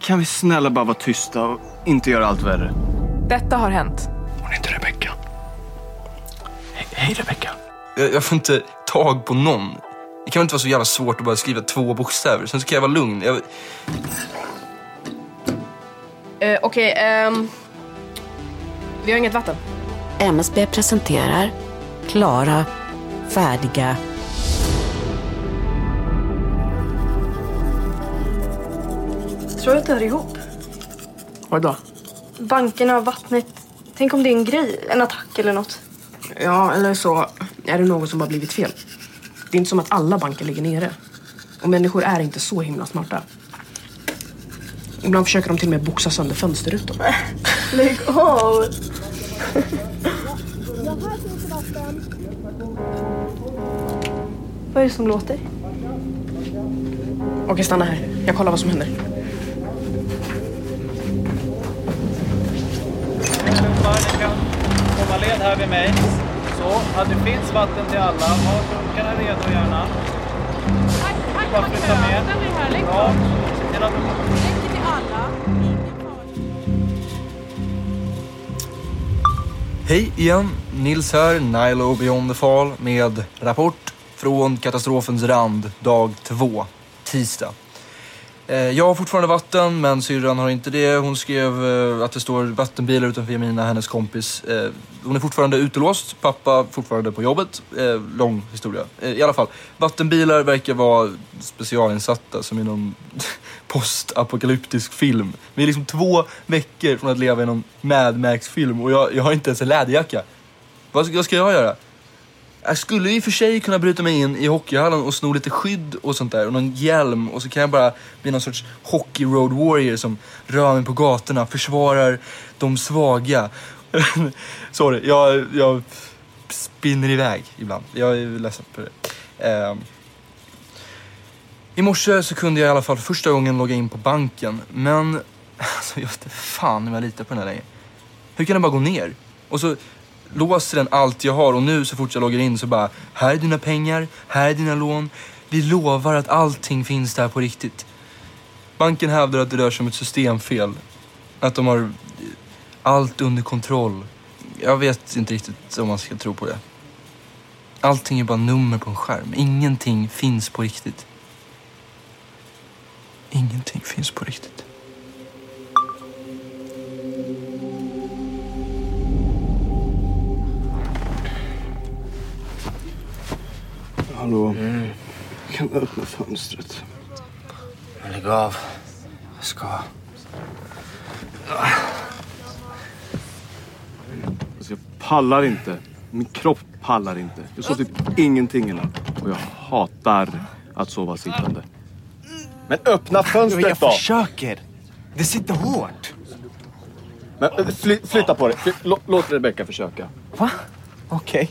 Kan vi snälla bara vara tysta och inte göra allt värre? Detta har hänt. Hon inte Rebecka. Hej, hej Rebecka. Jag, jag får inte tag på någon. Det kan väl inte vara så jävla svårt att bara skriva två bokstäver. Sen så kan jag vara lugn. Jag... Eh, Okej, ehm... Vi har inget vatten. MSB presenterar klara, färdiga Tror att det hör ihop? Vadå? Bankerna vattnet. Tänk om det är en grej, en attack eller något. Ja, eller så är det något som har blivit fel. Det är inte som att alla banker ligger nere. Och människor är inte så himla smarta. Ibland försöker de till och med boxa sönder fönsterrutor. Lägg av! Vad är det som låter? Okej, stanna här. Jag kollar vad som händer. Led här vid mig. Så, ja, det finns vatten till alla. Ha dunkarna redo gärna. Bara flytta med. Bra. Se till att Hej igen, Nils här, Nilo Beyond the Fall med rapport från katastrofens rand, dag två, tisdag. Eh, jag har fortfarande vatten, men syrran har inte det. Hon skrev eh, att det står vattenbilar utanför Jemina, hennes kompis. Eh, hon är fortfarande utelåst, pappa fortfarande på jobbet. Lång historia. I alla fall, vattenbilar verkar vara specialinsatta som i någon postapokalyptisk film. Vi är liksom två veckor från att leva i någon Mad Max-film och jag, jag har inte ens en läderjacka. Vad vad ska jag göra? Jag skulle i och för sig kunna bryta mig in i hockeyhallen och sno lite skydd och sånt där och någon hjälm och så kan jag bara bli någon sorts hockey road warrior som rör mig på gatorna, försvarar de svaga. Sorry, jag, jag spinner iväg ibland. Jag är ledsen för det. Um. I morse så kunde jag i alla fall för första gången logga in på banken men alltså jag vet inte fan om jag litar på den här längre. Hur kan den bara gå ner? Och så låser den allt jag har och nu så fort jag loggar in så bara, här är dina pengar, här är dina lån. Vi lovar att allting finns där på riktigt. Banken hävdar att det rör sig om ett systemfel. Att de har allt under kontroll. Jag vet inte riktigt om man ska tro på det. Allting är bara nummer på en skärm. Ingenting finns på riktigt. Ingenting finns på riktigt. Hallå? Kan du öppna fönstret? Lägg av. Jag ska. Alltså, jag pallar inte. Min kropp pallar inte. Jag sov typ ingenting i natt. Och jag hatar att sova sittande. Men öppna fönstret Jag då! försöker. Det sitter hårt. Men, eh, fly, flytta på dig. Fly, lå- låt Rebecka försöka. Va? Okej. Okej.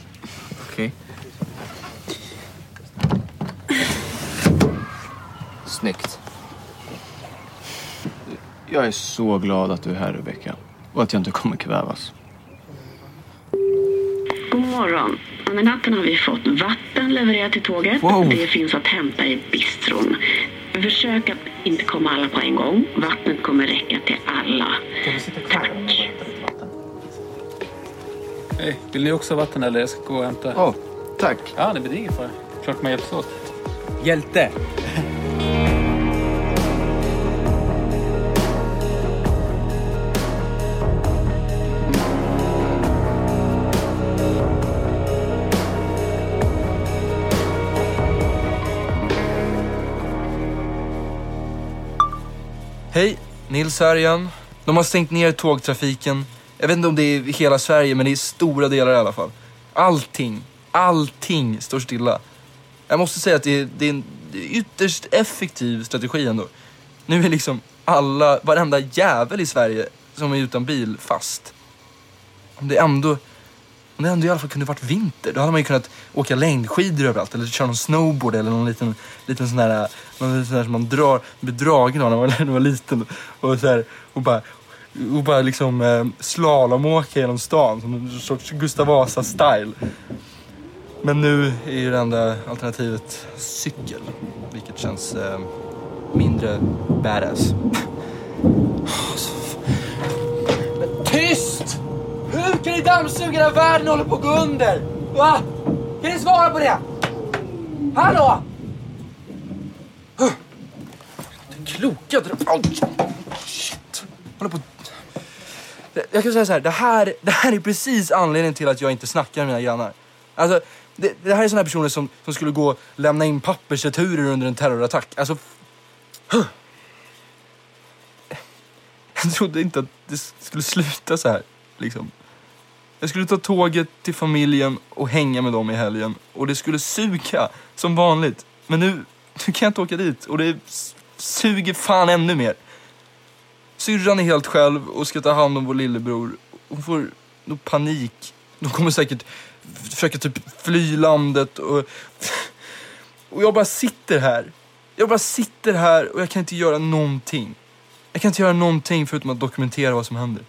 Snyggt. Jag är så glad att du är här Rebecka. Och att jag inte kommer kvävas. God morgon. Under natten har vi fått vatten levererat till tåget. Wow. Det finns att hämta i bistron. Försök att inte komma alla på en gång. Vattnet kommer räcka till alla. Tack. Hej, vill ni också ha vatten eller? Jag ska gå och hämta. Ja, tack. Ja, det blir ingen fara. Klart man hjälps åt. Hjälte. Hej, Nils här igen. De har stängt ner tågtrafiken. Jag vet inte om det är i hela Sverige, men det är stora delar i alla fall. Allting, allting står stilla. Jag måste säga att det är, det är en ytterst effektiv strategi ändå. Nu är liksom alla, varenda jävel i Sverige som är utan bil fast. Om det ändå, om det ändå i alla fall kunde varit vinter, då hade man ju kunnat åka längdskidor överallt eller köra någon snowboard eller någon liten, liten sån där... någon liten sån där som man drar, blir dragen av när man, när man var liten och så här, och bara och bara liksom eh, slalomåka genom stan som en sorts Gustav Vasa-style. Men nu är ju det enda alternativet cykel, vilket känns eh, mindre badass. Men Tyst! Hur kan ni dammsuga när världen håller på att gå under? Va? Kan ni svara på det? Hallå? Den kloka dra... Oh, Shit. Håller på... Jag kan säga så här, det här, det här är precis anledningen till att jag inte snackar med mina grannar. Alltså, det, det här är såna här personer som, som skulle gå och lämna in pappersreturer under en terrorattack. Alltså... Jag trodde inte att det skulle sluta så här. Liksom. Jag skulle ta tåget till familjen och hänga med dem i helgen. Och det skulle suga som vanligt. Men nu, nu kan jag inte åka dit och det suger fan ännu mer. Syrran är helt själv och ska ta hand om vår lillebror. Hon får nog panik. De kommer säkert försöka typ fly landet och... Och jag bara sitter här. Jag bara sitter här och jag kan inte göra någonting. Jag kan inte göra någonting förutom att dokumentera vad som händer.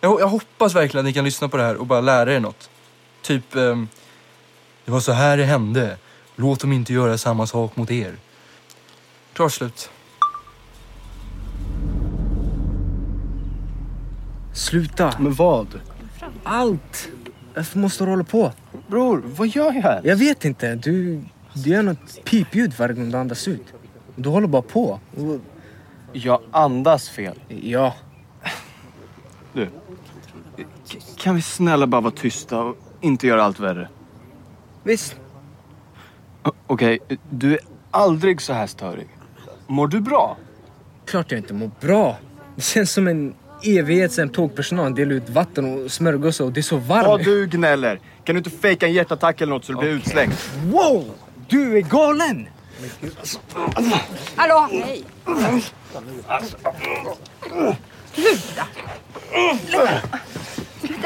Jag, jag hoppas verkligen att ni kan lyssna på det här och bara lära er något. Typ, ehm, det var så här det hände. Låt dem inte göra samma sak mot er. Klart slut. Sluta. Men vad? Allt. Varför måste du hålla på? Bror, vad gör jag här? Jag vet inte. Du, du gör något pipljud varje gång du andas ut. Du håller bara på. Jag andas fel. ja. Du, kan vi snälla bara vara tysta och inte göra allt värre? Visst. Okej, du är aldrig så här störig. Mår du bra? Klart jag inte mår bra. Det känns som en evighet sen tågpersonalen delade ut vatten och smörgåsar och det är så varmt. Ja, du gnäller. Kan du inte fejka en hjärtattack eller något så du blir utslängd? Wow! Du är galen! Hallå, hej. Det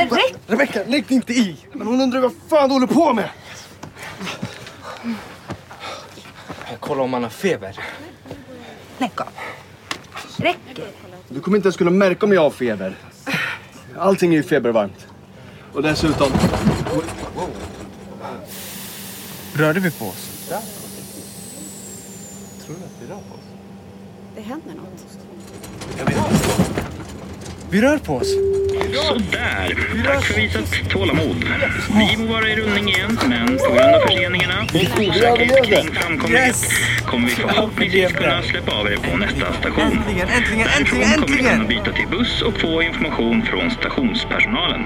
räcker. Rebecka, lägg dig inte i! Men hon undrar vad fan du håller på med! Kolla om han har feber. Lägg av. Räcker. Du kommer inte ens kunna märka om jag har feber. Allting är ju febervarmt. Och dessutom... Rörde vi på oss? Det händer något. Vi rör på oss. Sådär. Tack för visat tålamod. Vi må vara i rullning igen, men på grund av förseningarna och osäkerhet kring framkomlighet kommer vi förhoppningsvis kunna släppa av er på nästa station. Äntligen, äntligen, äntligen, Därifrån kommer ni kunna äntligen! byta till buss och få information från stationspersonalen.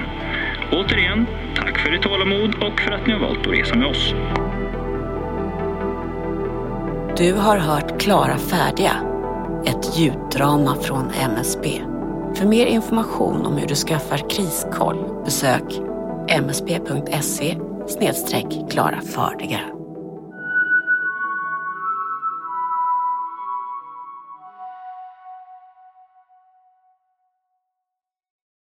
Återigen, tack för ert tålamod och för att ni har valt att resa med oss. Du har hört Klara färdiga, ett ljuddrama från MSB. För mer information om hur du skaffar kriskoll besök msb.se klara fördelar.